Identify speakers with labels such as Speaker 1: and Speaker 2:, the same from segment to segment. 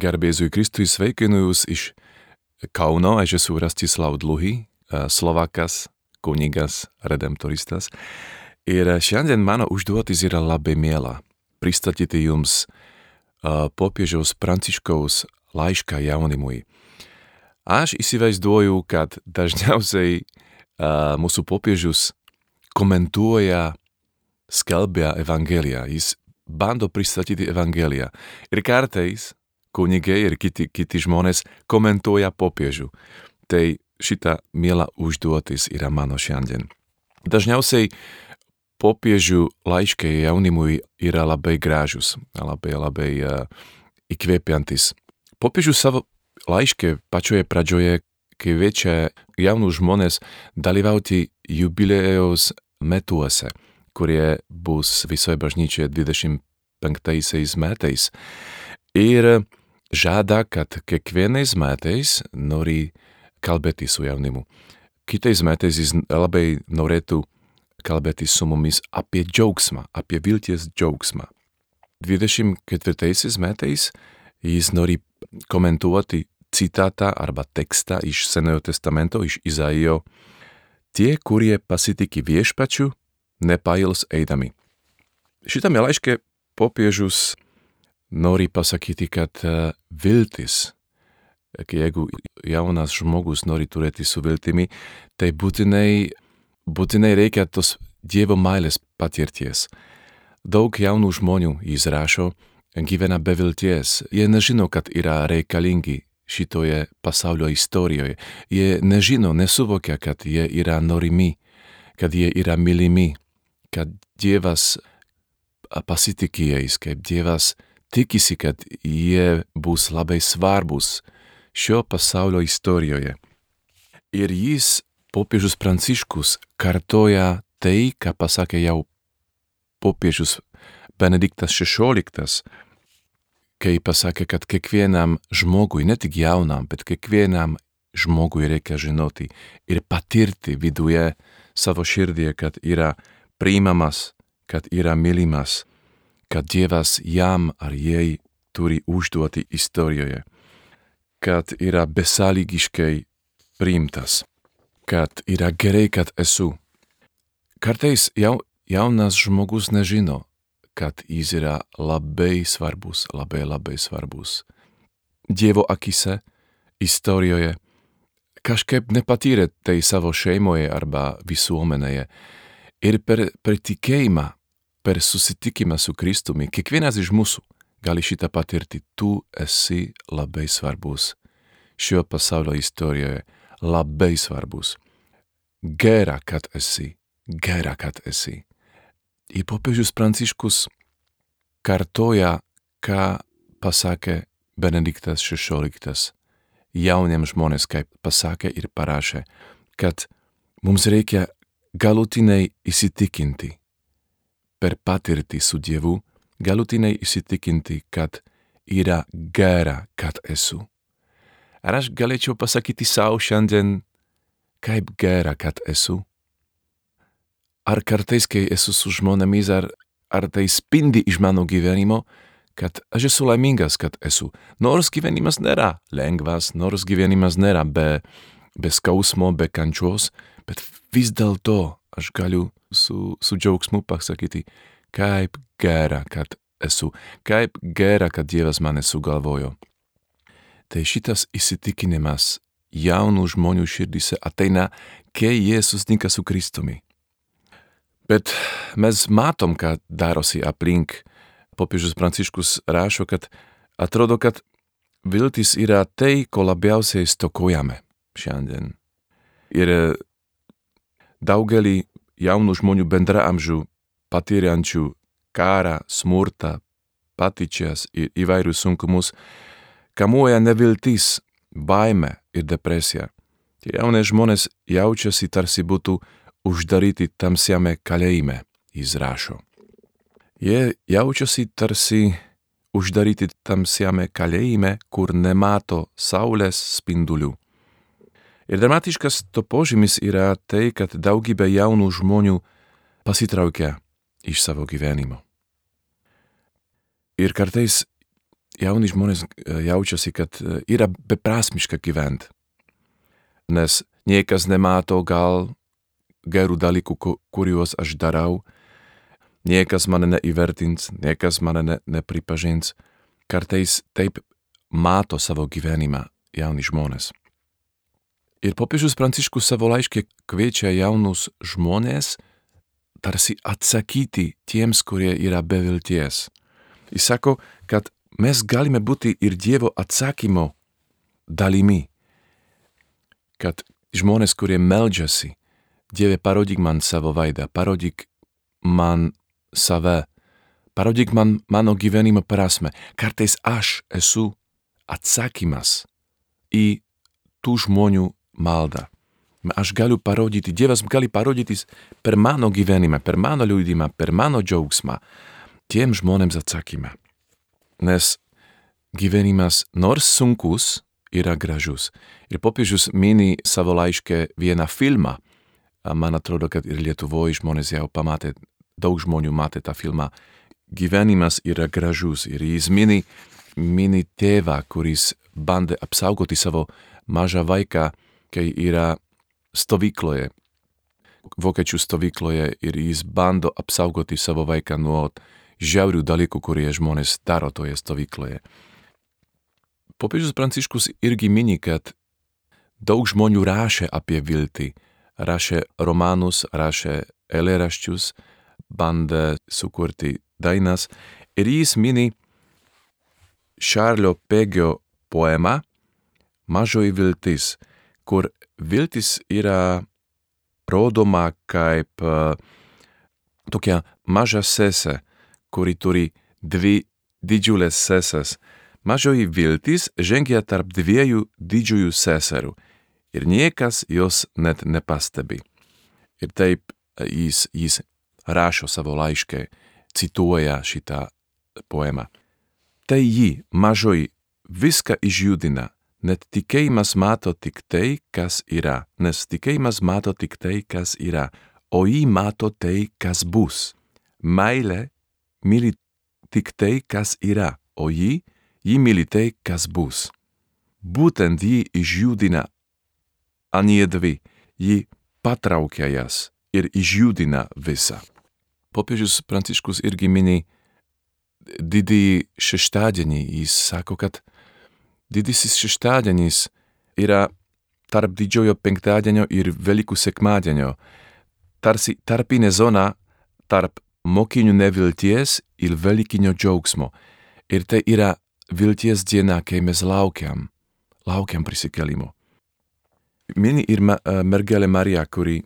Speaker 1: Garbėzui Kristui sveikinu jūs iš Kauno, aš esu Rastislau Dluhy, Slovakas, kunigas, redemptoristas. Ir šiandien mano užduotis yra labai miela pristatyti jums popiežiaus Pranciškaus laišką jaunimui. Aš įsivaizduoju, kad dažniausiai mūsų popiežius komentuoja, skelbia Evangeliją. Jis bando pristatyti Evangeliją. Ir kartais kunigai ir kiti, kiti žmonės komentuoja popiežių. Tai šita miela užduotis yra mano šiandien. Dažniausiai popiežių laiškai jaunimui yra labai gražus, labai, labai uh, įkvėpiantis. Popiežius savo laiške pačioje pradžioje kviečia jaunus žmonės dalyvauti jubilėjaus metuose, kurie bus visoje bažnyčioje 25 metais. Ir žada, kad kiekvienais metais nori kalbėti su jaunimu. Kitais metais jis labai norėtų kalbėti su mumis apie džiaugsmą, apie vilties džiaugsmą. 24 metais jis nori komentuoti citatą arba tekstą iš Senojo testamento, iš Izaijo. Tie, kurie pasitiki viešpačiu, nepails eidami. Šitame laiške popiežius nori pasakyti, kad viltis, jeigu jaunas žmogus nori turėti su viltimi, tai būtinai, būtinai reikia tos Dievo meilės patirties. Daug jaunų žmonių, jis rašo, gyvena be vilties, jie nežino, kad yra reikalingi šitoje pasaulio istorijoje, jie nežino, nesuvokia, kad jie yra norimi, kad jie yra mylimi, kad Dievas pasitikė jais, kaip Dievas tikisi, kad jie bus labai svarbus šio pasaulio istorijoje. Ir jis, popiežius Pranciškus, kartoja tai, ką pasakė jau popiežius Benediktas XVI, kai pasakė, kad kiekvienam žmogui, ne tik jaunam, bet kiekvienam žmogui reikia žinoti ir patirti viduje savo širdie, kad yra priimamas, kad yra mylimas, kad Dievas jam ar jai turi užduoti istorijoje, kad yra besąlygiškai priimtas, kad yra gerai, kad esu. Kartais jau, jaunas žmogus nežino, kad jis yra labai svarbus, labai labai svarbus. Dievo akise, istorijoje, kažkaip nepatyrė tai savo šeimoje arba visuomenėje. Ir per, per tikėjimą per susitikimą su Kristumi, kiekvienas iš mūsų gali šitą patirti. Tu esi labai svarbus. Šio pasaulio istorijoje labai svarbus. Gera, kad esi. Gera, kad esi. Ir popiežius Pranciškus kartoja, ką pasakė Benediktas XVI jauniems žmonės, kaip pasakė ir parašė, kad mums reikia galutinai įsitikinti, per patirtį su Dievu galutinai įsitikinti, kad yra gera, kad esu. Ar aš galėčiau pasakyti savo šiandien, kaip gera, kad esu? Ar kartais, kai esu su žmonėmis, ar, ar tai spindi iš mano gyvenimo, kad aš esu laimingas, kad esu. Nors gyvenimas nėra lengvas, nors gyvenimas nėra be, be skausmo, be kančios, bet vis dėlto aš galiu su, su džiaugsmu pasakyti, kaip gera, kad esu, kaip gera, kad Dievas mane sugalvojo. Tai šitas įsitikinimas jaunų žmonių širdise ateina, kai jie susitinka su Kristumi. Bet mes matom, ką darosi aplink. Popiežius Pranciškus rašo, kad atrodo, kad viltis yra tai, ko labiausiai stokojame šiandien. Ir daugelį jaunų žmonių bendraamžių patiriančių karą, smurtą, patyčias ir įvairius sunkumus, kamuoja neviltis, baime ir depresija. Tie jaunie žmonės jaučiasi tarsi būtų uždaryti tamsiame kalėjime, jis rašo. Jie jaučiasi tarsi uždaryti tamsiame kalėjime, kur nemato saulės spindulių. Ir dramatiškas to požymis yra tai, kad daugybė jaunų žmonių pasitraukia iš savo gyvenimo. Ir kartais jauni žmonės jaučiasi, kad yra beprasmiška gyventi. Nes niekas nemato gal gerų dalykų, kuriuos aš darau, niekas mane neįvertins, niekas mane ne, nepripažins. Kartais taip mato savo gyvenimą jauni žmonės. Ir popiežius Pranciškus savo laiškė kviečia jaunus žmonės tarsi atsakyti tiems, kurie yra be vilties. Jis sako, kad mes galime būti ir Dievo atsakymo dalimi. Kad žmonės, kurie meldžiasi, Dieve parodyk man savo veidą, parodyk man save, parodyk man mano gyvenimo prasme. Kartais aš esu atsakymas į tų žmonių maldą. Aš galiu parodyti, Dievas gali parodytis per mano gyvenimą, per mano liūdimą, per mano džiaugsmą, tiem žmonėms atsakymą. Nes gyvenimas nors sunkus yra gražus. Ir popiežius mini savo laiške vieną filmą. Man atrodo, kad ir Lietuvoje žmonės jau pamatė, daug žmonių matė tą filmą. Gyvenimas yra gražus ir jis mini, mini tėvą, kuris bandė apsaugoti savo mažą vaiką, kai yra stovykloje, vokiečių stovykloje ir jis bando apsaugoti savo vaiką nuo žiaurių dalykų, kurie žmonės daro toje stovykloje. Popiežius Pranciškus irgi mini, kad daug žmonių rašė apie viltį, rašė romanus, rašė eilėraščius, bandė sukurti dainas ir jis mini Šarlio Pegio poemą Mažoji viltis, kur viltis yra rodoma kaip uh, tokia maža sesė, kuri turi dvi didžiulės sesės. Mažoji viltis žengia tarp dviejų didžiųjų seserų ir niekas jos net nepastebi. Ir taip jis, jis rašo savo laiškę, cituoja šitą poemą. Tai ji, mažoji, viską išjudina, net tikėjimas mato tik tai, kas yra, nes tikėjimas mato tik tai, kas yra, o jį mato tai, kas bus. Meilė myli tik tai, kas yra, o jį, jį myli tai, kas bus. Būtent jį išjudina anie dvi, jį patraukia jas ir išjudina visą. Popiežius Pranciškus irgi mini didįjį šeštadienį, jis sako, kad didysis šeštadienis yra tarp didžiojo penktadienio ir Velykų sekmadienio, tarsi tarpinė zona tarp mokinių nevilties ir Velykinio džiaugsmo. Ir tai yra vilties diena, kai mes laukiam, laukiam prisikelimo. Mini ir mergelė Marija, kuri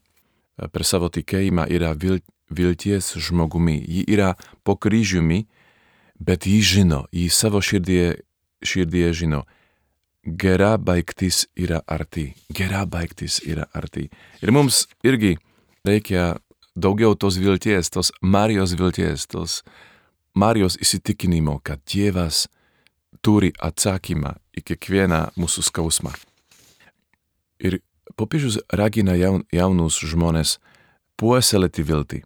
Speaker 1: per savo tikėjimą yra vil, vilties žmogumi. Ji yra po kryžiumi, bet ji žino, ji savo širdie, širdie žino, gera baigtis yra arti, gera baigtis yra arti. Ir mums irgi reikia daugiau tos vilties, tos Marijos vilties, tos Marijos įsitikinimo, kad Dievas turi atsakymą į kiekvieną mūsų skausmą. Ir popiežius ragina jaun, jaunus žmonės puoselėti viltį.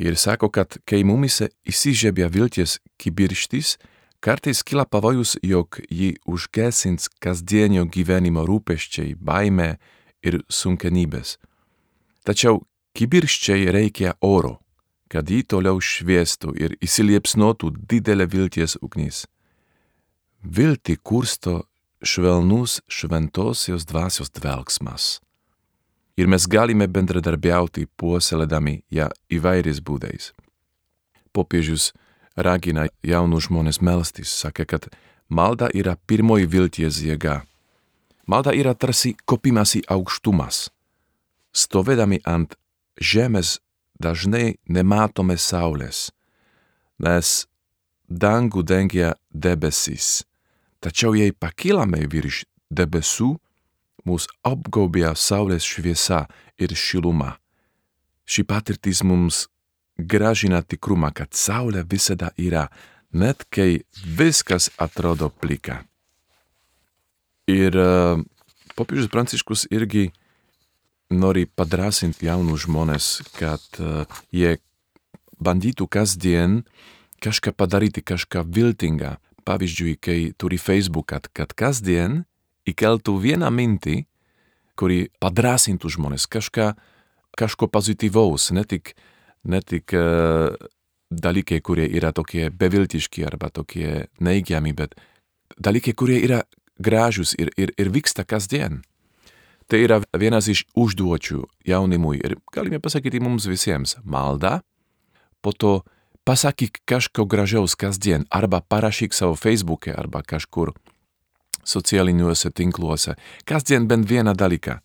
Speaker 1: Ir sako, kad kai mumise įsižiebia vilties kibirštis, Kartais kyla pavojus, jog jį užgesins kasdienio gyvenimo rūpeščiai, baime ir sunkenybės. Tačiau kibirščiai reikia oro, kad jį toliau šviestų ir įsiliepsnotų didelė vilties ugnis. Vilti kursto švelnus šventosios dvasios dvelgsmas. Ir mes galime bendradarbiauti puoselėdami ją įvairiais būdais. Popiežius ragina jaunus žmonės melstis, sakė, kad malda yra pirmoji vilties jėga. Malda yra tarsi kopimas į aukštumas. Stovėdami ant žemės dažnai nematome saulės, nes dangų dengia debesis. Tačiau jei pakilame virš debesų, mus apgaubia saulės šviesa ir šiluma. Ši patirtis mums gražina tikrumą, kad saulė visada yra, net kai viskas atrodo plika. Ir uh, popiežius Pranciškus irgi nori padrasinti jaunus žmonės, kad uh, jie bandytų kasdien kažką padaryti, kažką viltingą, pavyzdžiui, kai turi Facebook, kad, kad kasdien įkeltų vieną mintį, kuri padrasintų žmonės, kažką, kažko pozityvaus, ne tik, ne tik uh, dalykai, kurie yra tokie beviltiški arba tokie neigiami, bet dalykai, kurie yra gražus ir, ir, ir vyksta kasdien. Tai yra vienas iš užduočių jaunimui ir galime pasakyti mums visiems - malda, po to pasakyk kažko gražaus kasdien arba parašyk savo Facebook'e arba kažkur socialiniuose tinkluose, kasdien bent vieną dalyką.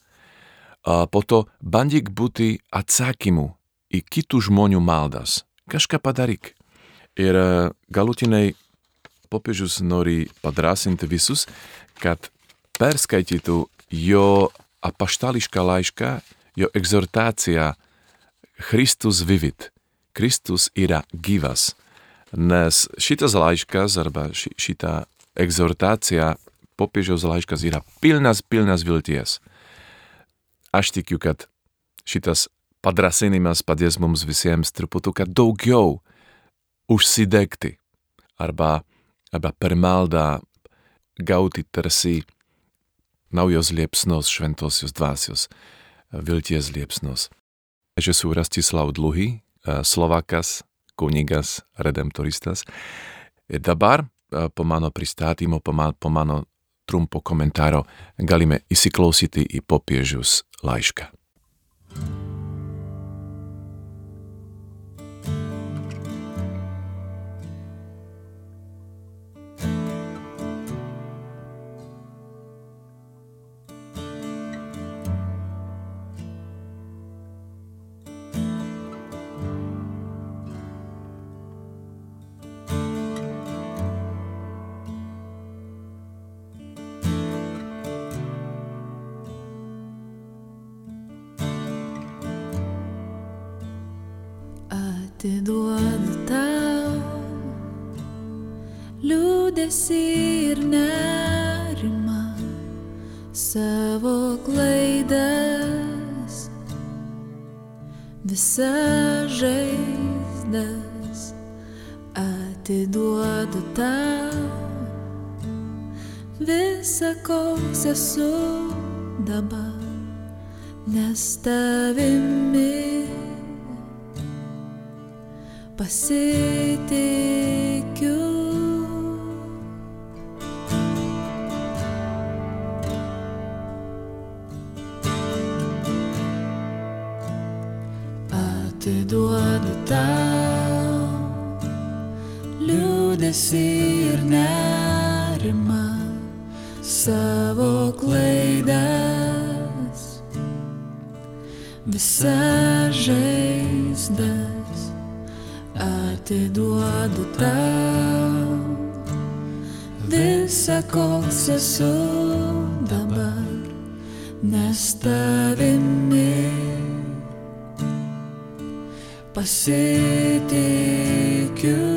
Speaker 1: Po to bandyk būti atsakymu į kitų žmonių maldas. Kažką padaryk. Ir galutinai popiežius nori padrasinti visus, kad perskaitytų jo apaštališką laišką, jo egzortaciją Christus vivit. Kristus yra gyvas. Nes šitas laiškas arba ši, šita egzortacija popiežiaus laiškas yra pilnas, pilnas vilties. Aš tikiu, kad šitas padrasinimas padės mums visiems truputuką daugiau užsidegti arba, arba per maldą gauti tarsi naujos liepsnos šventosios dvasios, vilties liepsnos. Aš esu Rastislav Dluhy, Slovakas, kunigas, redemptoristas. Ir dabar po mano pristatymo, po, man, po mano trumpo komentáro galime įsiklausyti į popiežius laišką.
Speaker 2: Atiduodu tau. Liūdėsi ir nerimą savo klaidas, visas žaizdas atiduodu tau. Visą, koks esu dabar, nes tavimi pasitikiu. Atiduodu atiduodu tau visą, koks esu dabar, nes tavimi pasitikiu. Tu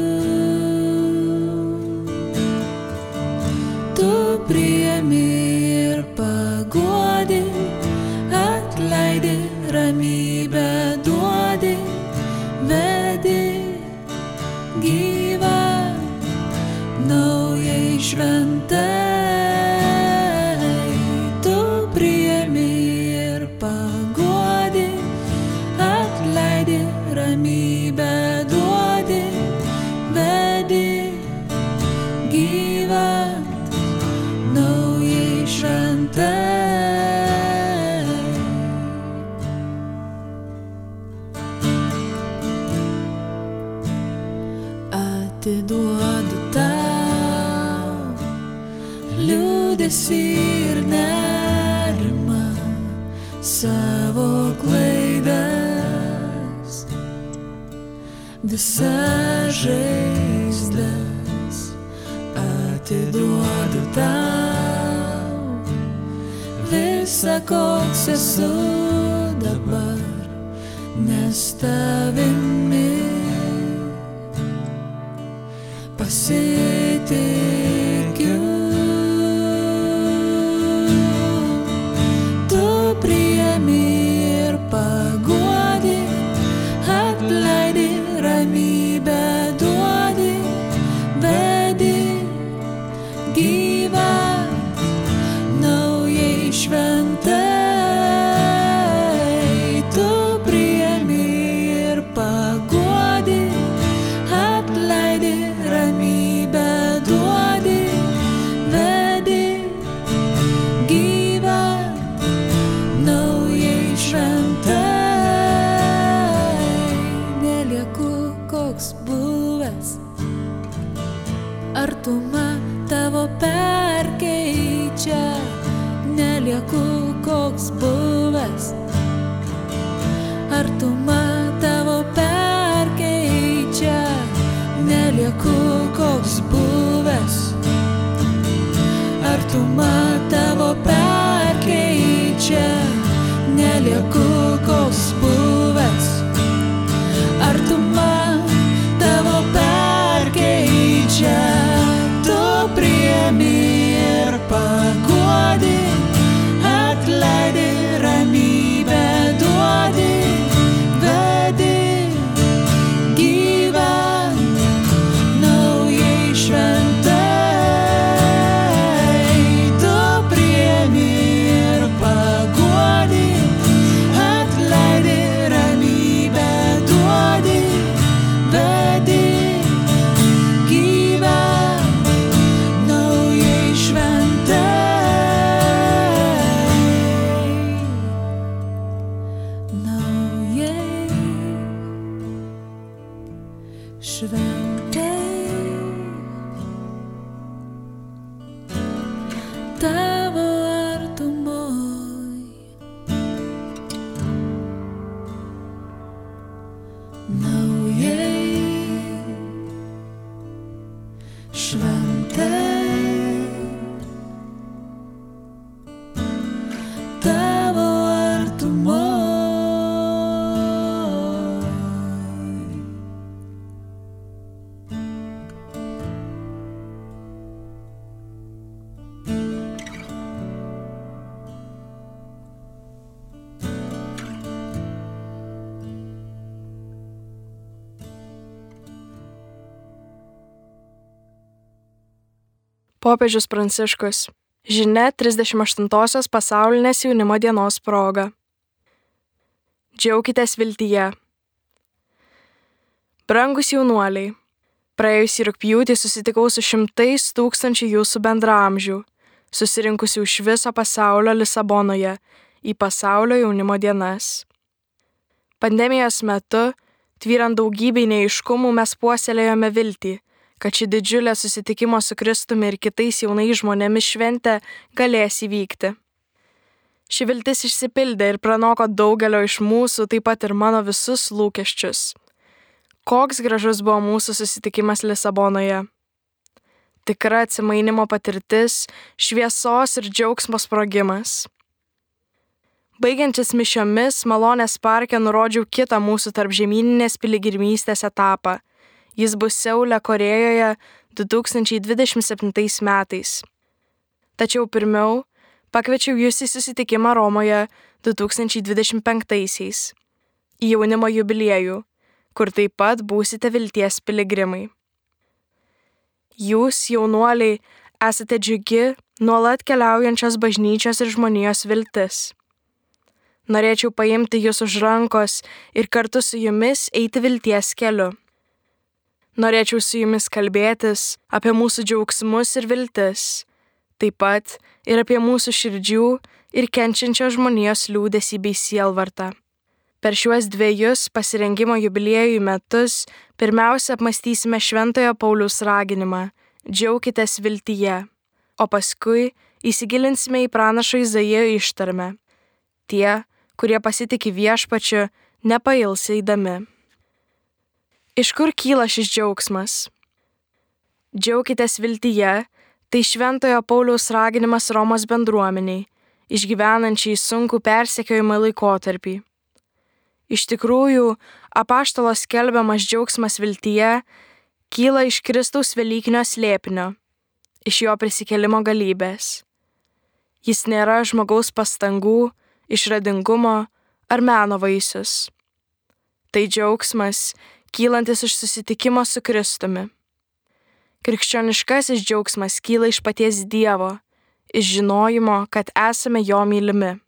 Speaker 2: ir nerimą savo klaidas, visas žaizdas atiduodu tau visą, koks esu dabar, nes tavimi pasitikiu.
Speaker 3: Popiežius Pranciškus. Žinia 38-osios pasaulinės jaunimo dienos proga. Džiaukitės viltyje. Brangus jaunuoliai, praėjusį rūpjūtį susitikau su šimtais tūkstančių jūsų bendramžių, susirinkusių iš viso pasaulio Lisabonoje į pasaulio jaunimo dienas. Pandemijos metu, tvyrant daugybei neiškumų, mes puoselėjome viltį, kad ši didžiulė susitikimo su Kristumi ir kitais jaunais žmonėmis šventė galės įvykti. Ši viltis išsipildė ir pranoko daugelio iš mūsų, taip pat ir mano visus lūkesčius. Koks gražus buvo mūsų susitikimas Lisabonoje. Tikra atsimainimo patirtis, šviesos ir džiaugsmo sprogimas. Baigiantis mišiomis, malonės parke nurodžiau kitą mūsų tarp žemyninės piligrimystės etapą. Jis bus Seule, Korejoje 2027 metais. Tačiau pirmiau pakviečiau jūs į susitikimą Romoje 2025-aisiais, į jaunimo jubiliejų, kur taip pat būsite vilties piligrimai. Jūs, jaunuoliai, esate džiugi, nuolat keliaujančios bažnyčios ir žmonijos viltis. Norėčiau paimti jūs už rankos ir kartu su jumis eiti vilties keliu. Norėčiau su jumis kalbėtis apie mūsų džiaugsmus ir viltis, taip pat ir apie mūsų širdžių ir kenčiančios žmonijos liūdėsi bei sielvartą. Per šiuos dviejus pasirengimo jubiliejų metus pirmiausia apmastysime Šventojo Paulius raginimą - džiaukitės viltyje, o paskui įsigilinsime į pranašo Izaijo ištarmę - tie, kurie pasitikė viešpačiu, nepails eidami. Iš kur kyla šis džiaugsmas? Džiaukitės viltyje - tai Šventojo Pauliaus raginimas Romos bendruomeniai, išgyvenančiai sunku persekiojimą laikotarpį. Iš tikrųjų, apaštalos skelbiamas džiaugsmas viltyje kyla iš Kristaus Velykinio slėpinio, iš jo prisikelimo galybės. Jis nėra žmogaus pastangų, išradingumo ar meno vaisius. Tai džiaugsmas, kylantis iš susitikimo su Kristumi. Krikščioniškasis džiaugsmas kyla iš paties Dievo, iš žinojimo, kad esame jo mylimi.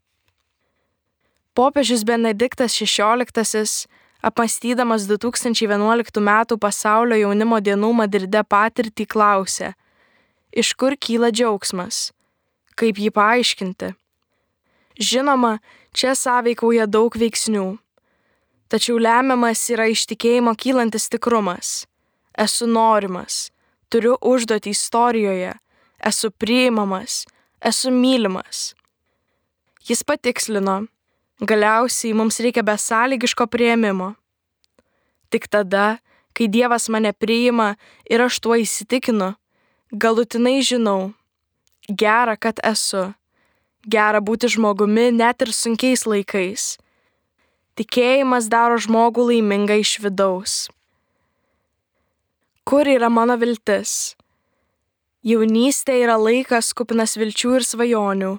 Speaker 3: Popiežius Benediktas XVI, apmastydamas 2011 m. pasaulio jaunimo dienų Madride patirtį, klausė, iš kur kyla džiaugsmas, kaip jį paaiškinti. Žinoma, čia sąveikauja daug veiksnių. Tačiau lemiamas yra iš tikėjimo kylantis tikrumas. Esu norimas, turiu užduotį istorijoje, esu priimamas, esu mylimas. Jis patikslino, galiausiai mums reikia besąlygiško prieimimo. Tik tada, kai Dievas mane priima ir aš tuo įsitikinu, galutinai žinau, gera, kad esu, gera būti žmogumi net ir sunkiais laikais. Tikėjimas daro žmogų laimingą iš vidaus. Kur yra mano viltis? Jaunystė yra laikas kupinas vilčių ir svajonių,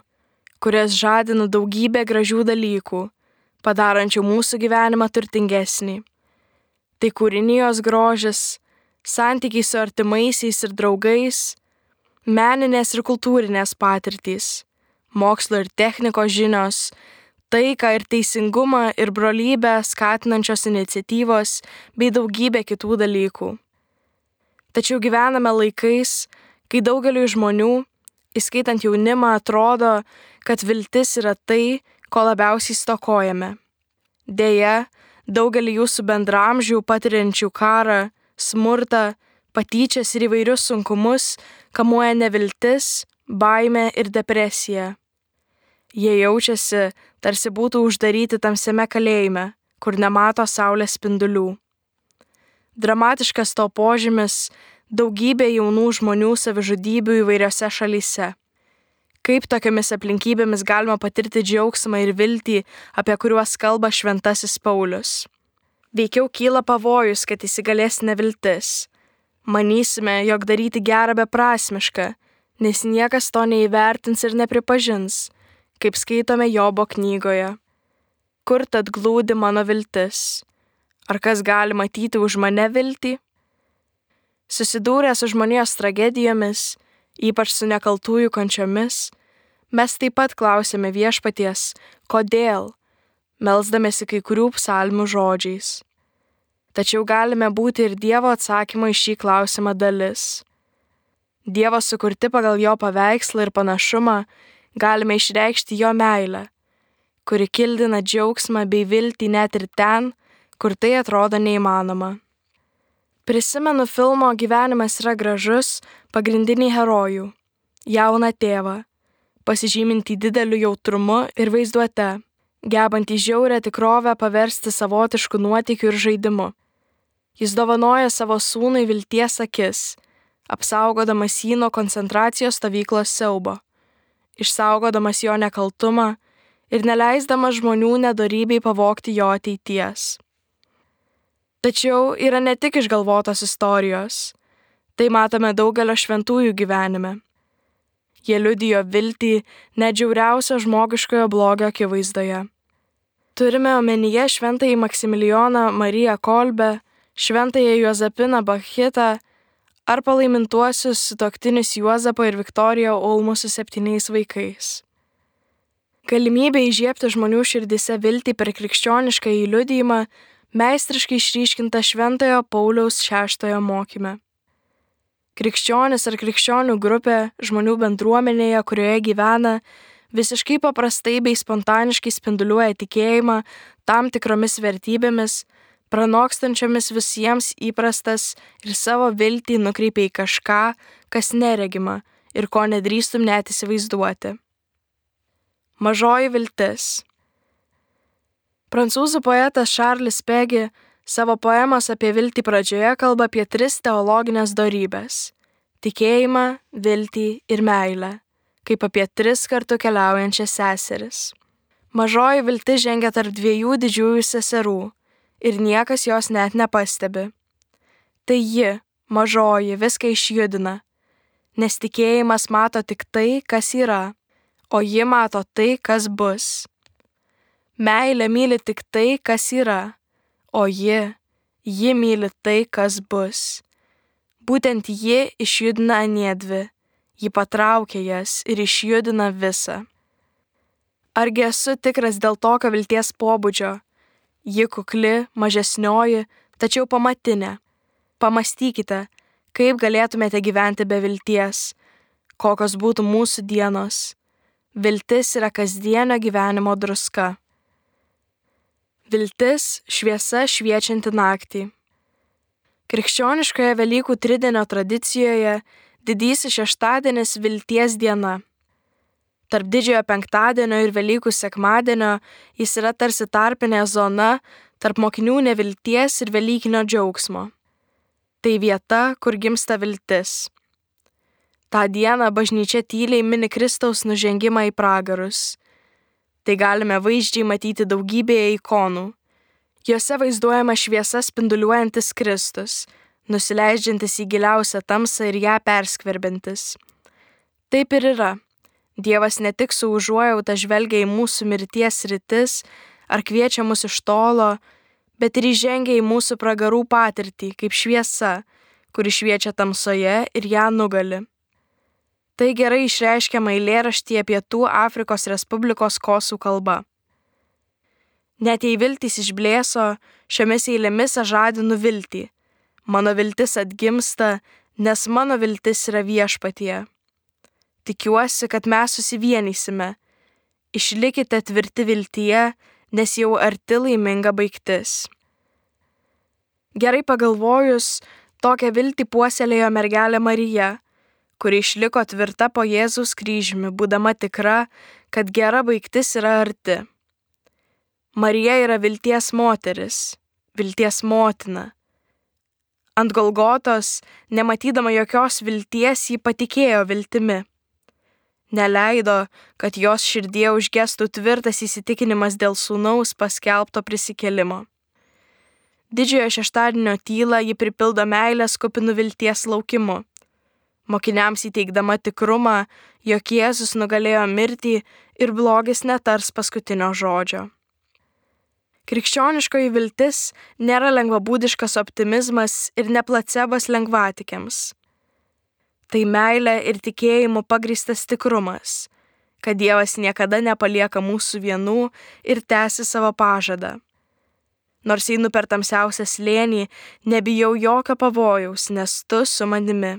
Speaker 3: kurias žadina daugybė gražių dalykų, padarančių mūsų gyvenimą turtingesnį. Tai kūrinijos grožis, santykiai su artimaisiais ir draugais, meninės ir kultūrinės patirtys, mokslo ir technikos žinios, taiką ir teisingumą ir brolybę skatinančios iniciatyvos bei daugybė kitų dalykų. Tačiau gyvename laikais, kai daugeliu žmonių, įskaitant jaunimą, atrodo, kad viltis yra tai, ko labiausiai stokojame. Deja, daugelį jūsų bendramžių patiriančių karą, smurtą, patyčias ir įvairius sunkumus kamuoja neviltis, baime ir depresija. Jie jaučiasi, tarsi būtų uždaryti tamsiame kalėjime, kur nemato saulės spindulių. Dramatiškas to požymis - daugybė jaunų žmonių savižudybių įvairiose šalyse. Kaip tokiamis aplinkybėmis galima patirti džiaugsmą ir viltį, apie kuriuos kalba šventasis Paulius? Veikiau kyla pavojus, kad įsigalės neviltis. Manysime, jog daryti gerą beprasmiška, nes niekas to neįvertins ir nepripažins, kaip skaitome Jobo knygoje. Kur tad glūdi mano viltis? Ar kas gali matyti už mane viltį? Susidūrę su žmonijos tragedijomis, ypač su nekaltųjų kančiomis, mes taip pat klausėme viešpaties, kodėl, melzdamėsi kai kurių psalmių žodžiais. Tačiau galime būti ir Dievo atsakymo į šį klausimą dalis. Dievo sukurti pagal jo paveikslą ir panašumą galime išreikšti jo meilę, kuri kildina džiaugsmą bei viltį net ir ten, kur tai atrodo neįmanoma. Prisimenu filmo Gyvenimas yra gražus pagrindinį herojų - jauną tėvą, pasižymintį dideliu jautrumu ir vaizduote, gebantį žiaurę tikrovę paversti savotišku nuotikiu ir žaidimu. Jis dovanoja savo sūnui vilties akis, apsaugodamas jį nuo koncentracijos stovyklos siaubo, išsaugodamas jo nekaltumą ir neleisdamas žmonių nedarybei pavokti jo ateities. Tačiau yra ne tik išgalvotos istorijos. Tai matome daugelio šventųjų gyvenime. Jie liudijo viltį nedžiauriausio žmogiškojo blogio akivaizdoje. Turime omenyje šventąjį Maksimilijoną Mariją Kolbę, šventąją Juozapiną Bachitą ar palaimintuosius sutoktinius Juozapą ir Viktoriją Ulmų su septyniais vaikais. Galimybė įžiepti žmonių širdise viltį per krikščionišką įliudijimą meistriškai išryškinta Šventojo Pauliaus šeštojo mokyme. Krikščionis ar krikščionių grupė žmonių bendruomenėje, kurioje gyvena, visiškai paprastai bei spontaniškai spinduliuoja tikėjimą tam tikromis vertybėmis, pranokstančiomis visiems įprastas ir savo viltį nukreipia į kažką, kas neregima ir ko nedrįstum net įsivaizduoti. Mažoji viltis. Prancūzų poetas Šarlis Pegi savo poemos apie viltį pradžioje kalba apie tris teologinės darybės - tikėjimą, viltį ir meilę, kaip apie tris kartų keliaujančias seseris. Mažoji viltis žengia tarp dviejų didžiųjų seserų ir niekas jos net nepastebi. Tai ji, mažoji, viską išjudina, nes tikėjimas mato tik tai, kas yra, o ji mato tai, kas bus. Meilė myli tik tai, kas yra, o ji, ji myli tai, kas bus. Būtent ji išjudina aniedvi, ji patraukia jas ir išjudina visą. Argi esu tikras dėl tokio vilties pobūdžio? Ji kukli, mažesnioji, tačiau pamatinė. Pamastykite, kaip galėtumėte gyventi be vilties, kokios būtų mūsų dienos. Viltis yra kasdienio gyvenimo druska. Viltis - šviesa šviečianti naktį. Krikščioniškoje Velykų tridienio tradicijoje didysis šeštadienis vilties diena. Tarp didžiojo penktadienio ir Velykų sekmadienio jis yra tarsi tarpinė zona tarp mokinių nevilties ir Velykinio džiaugsmo. Tai vieta, kur gimsta viltis. Ta diena bažnyčia tyliai mini Kristaus nužengimą į pragarus. Tai galime vaizdžiai matyti daugybėje ikonų. Jose vaizduojama šviesa spinduliuojantis Kristus, nusileidžiantis į giliausią tamsą ir ją perskverbintis. Taip ir yra. Dievas ne tik su užuojauta žvelgia į mūsų mirties rytis ar kviečia mus iš tolo, bet ir įžengia į mūsų pragarų patirtį kaip šviesa, kuri šviečia tamsoje ir ją nugali. Tai gerai išreiškiama eilėraštyje Pietų Afrikos Respublikos kosų kalba. Net jei viltys išblėso, šiomis eilėmis aš žadinu viltį. Mano viltis atgimsta, nes mano viltis yra viešpatie. Tikiuosi, kad mes susivienysime. Išlikite tvirti viltyje, nes jau arti laiminga baigtis. Gerai pagalvojus, tokią viltį puoselėjo mergelė Marija, kuri išliko tvirta po Jėzus kryžiumi, būdama tikra, kad gera baigtis yra arti. Marija yra vilties moteris, vilties motina. Ant Golgotos, nematydama jokios vilties, ji patikėjo viltimi. Neleido, kad jos širdie užgestų tvirtas įsitikinimas dėl sūnaus paskelbto prisikelimo. Didžiojo šeštadienio tylą ji pripildo meilės kupinų vilties laukimu. Mokiniams įteikdama tikrumą, jog Jėzus nugalėjo mirtį ir blogis netars paskutinio žodžio. Krikščioniškoji viltis nėra lengvabūdiškas optimizmas ir ne placebas lengvatikiams. Tai meilė ir tikėjimu pagristas tikrumas, kad Dievas niekada nepalieka mūsų vienų ir tęsi savo pažadą. Nors einu per tamsiausią slėnį, nebijau jokio pavojaus, nes tu su manimi.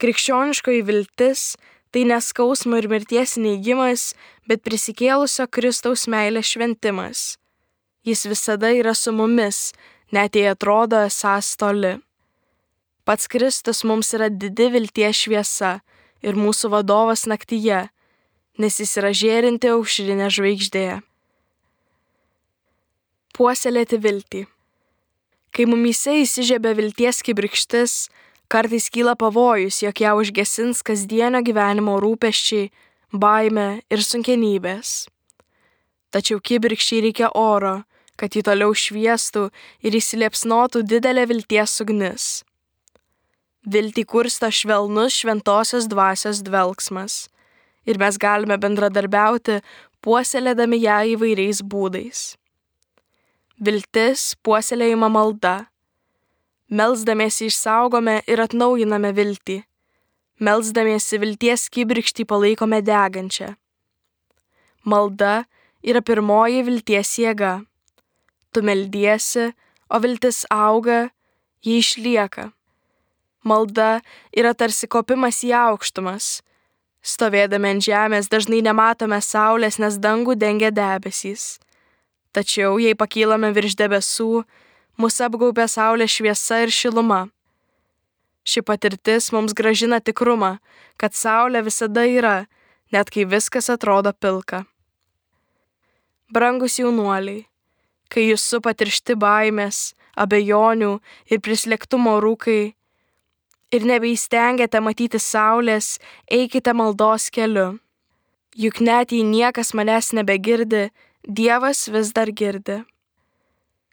Speaker 3: Krikščioniškoji viltis tai neskausmo ir mirties neigimas, bet prisikėlusio Kristaus meilės šventimas. Jis visada yra su mumis, net jei atrodo esąs toli. Pats Kristus mums yra didi vilties šviesa ir mūsų vadovas naktyje, nes jis yra žėrinti aušrinė žvaigždė. Puoselėti viltį. Kai mumyse įsižiebė vilties kibirkštis, kartais kyla pavojus, jog ją užgesins kasdienio gyvenimo rūpeščiai, baime ir sunkenybės. Tačiau kibirkščiai reikia oro, kad jį toliau šviestų ir įsiliepsnotų didelė vilties ugnis. Viltį kursto švelnus šventosios dvasios dvelgsmas ir mes galime bendradarbiauti, puoselėdami ją įvairiais būdais. Viltis puoselėjama malda. Melsdamiesi išsaugome ir atnaujiname viltį. Melsdamiesi vilties kibirkštį palaikome degančią. Malda yra pirmoji vilties jėga. Tu meldiesi, o viltis auga, ji išlieka. Malda yra tarsi kopimas į aukštumas. Stovėdami ant žemės dažnai nematome saulės, nes dangų dengia debesys. Tačiau, jei pakylame virš debesų, mus apgaubia saulės šviesa ir šiluma. Ši patirtis mums gražina tikrumą, kad saulė visada yra, net kai viskas atrodo pilka. Brangus jaunuoliai, kai jūs supatiršti baimės, abejonių ir prislėgtumo rūkai ir nebeįstengiate matyti saulės, eikite maldos keliu. Juk net jei niekas manęs nebegirdi, Dievas vis dar girdi.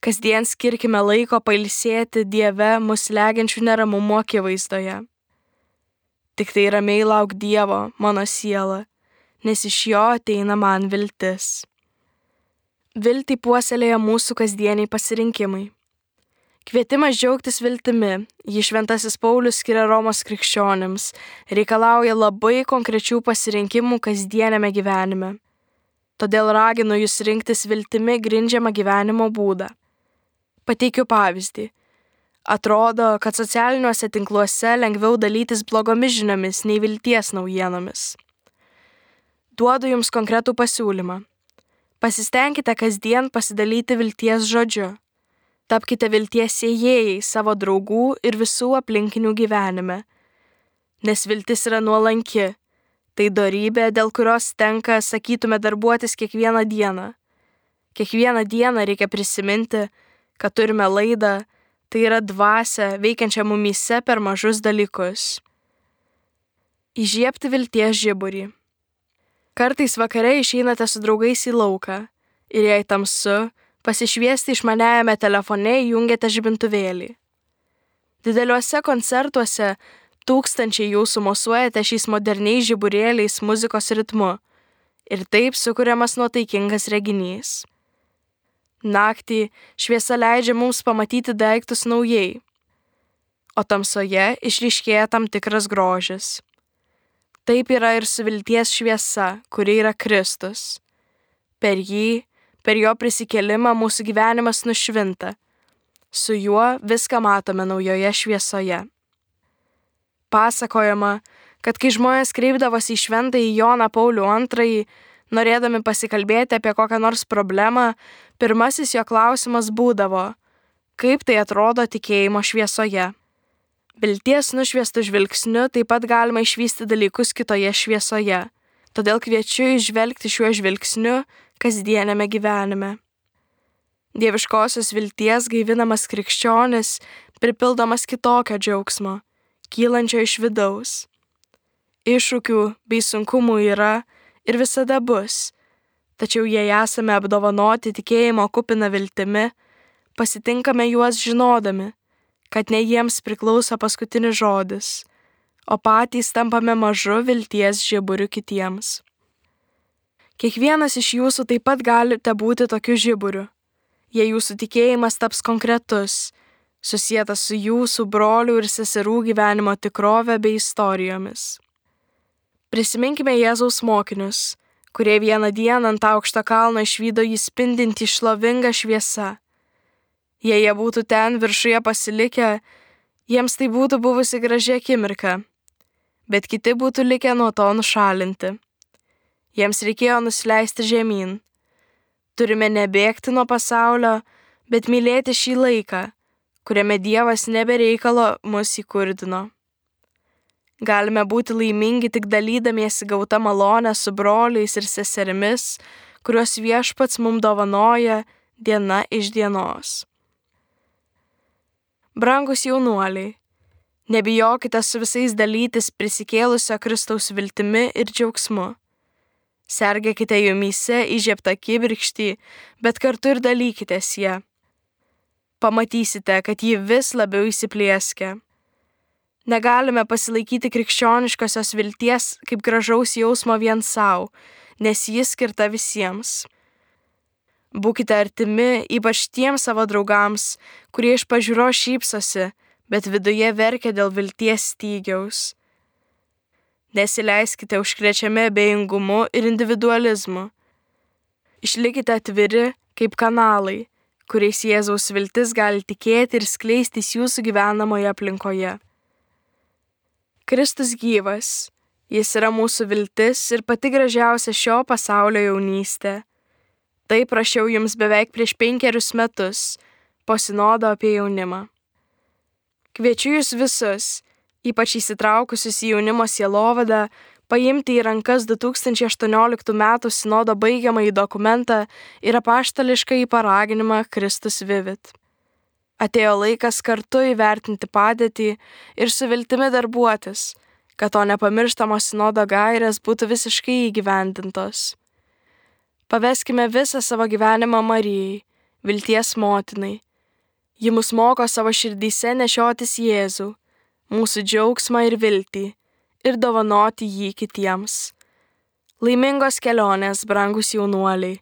Speaker 3: Kasdien skirkime laiko pailsėti Dieve mus legiančių neramumų akivaizdoje. Tik tai ramiai lauk Dievo, mano siela, nes iš jo ateina man viltis. Viltį puoselėja mūsų kasdieniai pasirinkimai. Kvietimas džiaugtis viltimi, jį šventasis Paulius skiria Romos krikščionims, reikalauja labai konkrečių pasirinkimų kasdienėme gyvenime. Todėl raginu jūs rinktis viltimi grindžiamą gyvenimo būdą. Pateikiu pavyzdį. Atrodo, kad socialiniuose tinkluose lengviau dalytis blogomis žiniomis nei vilties naujienomis. Duodu jums konkretų pasiūlymą. Pasistengkite kasdien pasidalyti vilties žodžiu. Tapkite vilties siejėjai savo draugų ir visų aplinkinių gyvenime. Nes viltis yra nuolanki. Tai darybė, dėl kurios tenka, sakytume, darbuotis kiekvieną dieną. Kiekvieną dieną reikia prisiminti, kad turime laidą, tai yra dvasia veikiančią mumyse per mažus dalykus. Įžiepti vilties žiburį. Kartais vakare išeinate su draugais į lauką ir jei tamsu, pasišviesti išmaniajame telefone įjungiate žibintuvėlį. Dideliuose koncertuose tūkstančiai jūsų mosuojate šiais moderniais žiburėliais muzikos ritmu ir taip sukūriamas nuotaikingas reginys. Naktį šviesa leidžia mums pamatyti daiktus naujai, o tamsoje išryškėja tam tikras grožis. Taip yra ir su vilties šviesa, kuri yra Kristus. Per jį, per jo prisikelimą mūsų gyvenimas nušvinta. Su juo viską matome naujoje šviesoje. Pasakojama, kad kai žmonės kreipdavosi į šventąjį Joną Paulių II, norėdami pasikalbėti apie kokią nors problemą, pirmasis jo klausimas būdavo, kaip tai atrodo tikėjimo šviesoje. Vilties nušviestų žvilgsniu taip pat galima išvysti dalykus kitoje šviesoje, todėl kviečiu išvelgti šiuo žvilgsniu kasdienėme gyvenime. Dieviškosios vilties gaivinamas krikščionis pripildomas kitokio džiaugsmo, kylančio iš vidaus. Iššūkių bei sunkumų yra ir visada bus, tačiau jei esame apdovanoti tikėjimo kupina viltimi, pasitinkame juos žinodami, kad ne jiems priklauso paskutinis žodis, o patys tampame mažu vilties žiburiu kitiems. Kiekvienas iš jūsų taip pat galite būti tokiu žiburiu, jei jūsų tikėjimas taps konkretus, susijęs su jūsų brolių ir seserų gyvenimo tikrove bei istorijomis. Prisiminkime Jėzaus mokinius, kurie vieną dieną ant aukšto kalno išvydo jį spindinti šlovingą šviesą. Jei jie būtų ten viršuje pasilikę, jiems tai būtų buvusi graži akimirka, bet kiti būtų likę nuo to nušalinti. Jiems reikėjo nusileisti žemyn. Turime nebėgti nuo pasaulio, bet mylėti šį laiką, kuriame Dievas nebereikalo mus įkurdino. Galime būti laimingi tik dalydamiesi gauta malonę su broliais ir seserimis, kuriuos viešpats mums dovanoja diena iš dienos. Brangus jaunuoliai, nebijokite su visais dalytis prisikėlusio Kristaus viltimi ir džiaugsmu. Sergėkite jumyse įžieptą kibirkštį, bet kartu ir dalykitės ją. Pamatysite, kad ji vis labiau įsiplėskia. Negalime pasilaikyti krikščioniškosios vilties kaip gražaus jausmo vien savo, nes jis skirta visiems. Būkite artimi ypač tiems savo draugams, kurie iš pažiūro šypsosi, bet viduje verkia dėl vilties stygiaus. Nesileiskite užkrečiami abejingumu ir individualizmu. Išlikite atviri kaip kanalai, kuriais Jėzaus viltis gali tikėti ir skleistis jūsų gyvenamoje aplinkoje. Kristus gyvas, jis yra mūsų viltis ir pati gražiausia šio pasaulio jaunystė. Tai prašiau jums beveik prieš penkerius metus, po sinodo apie jaunimą. Kviečiu jūs visus, ypač įsitraukusius į jaunimo sielovadą, paimti į rankas 2018 m. sinodo baigiamąjį dokumentą ir apaštališką į paraginimą Kristus Vivit. Atėjo laikas kartu įvertinti padėtį ir su viltimi darbuotis, kad to nepamirštamo sinodo gairės būtų visiškai įgyvendintos. Paveskime visą savo gyvenimą Marijai, vilties motinai. Ji mus moko savo širdyse nešiotis Jėzų, mūsų džiaugsmą ir viltį, ir dovanoti jį kitiems. Laimingos kelionės, brangus jaunuoliai.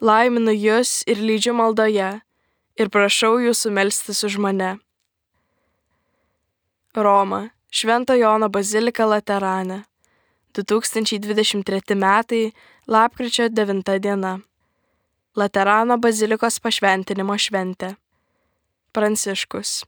Speaker 3: Laiminu jūs ir lydžiu maldoje ir prašau jūsų melstis už mane. Roma, Švento Jono bazilika Laterane. 2023 metai, lapkričio 9 diena. Laterano bazilikos pašventinimo šventė. Pranciškus.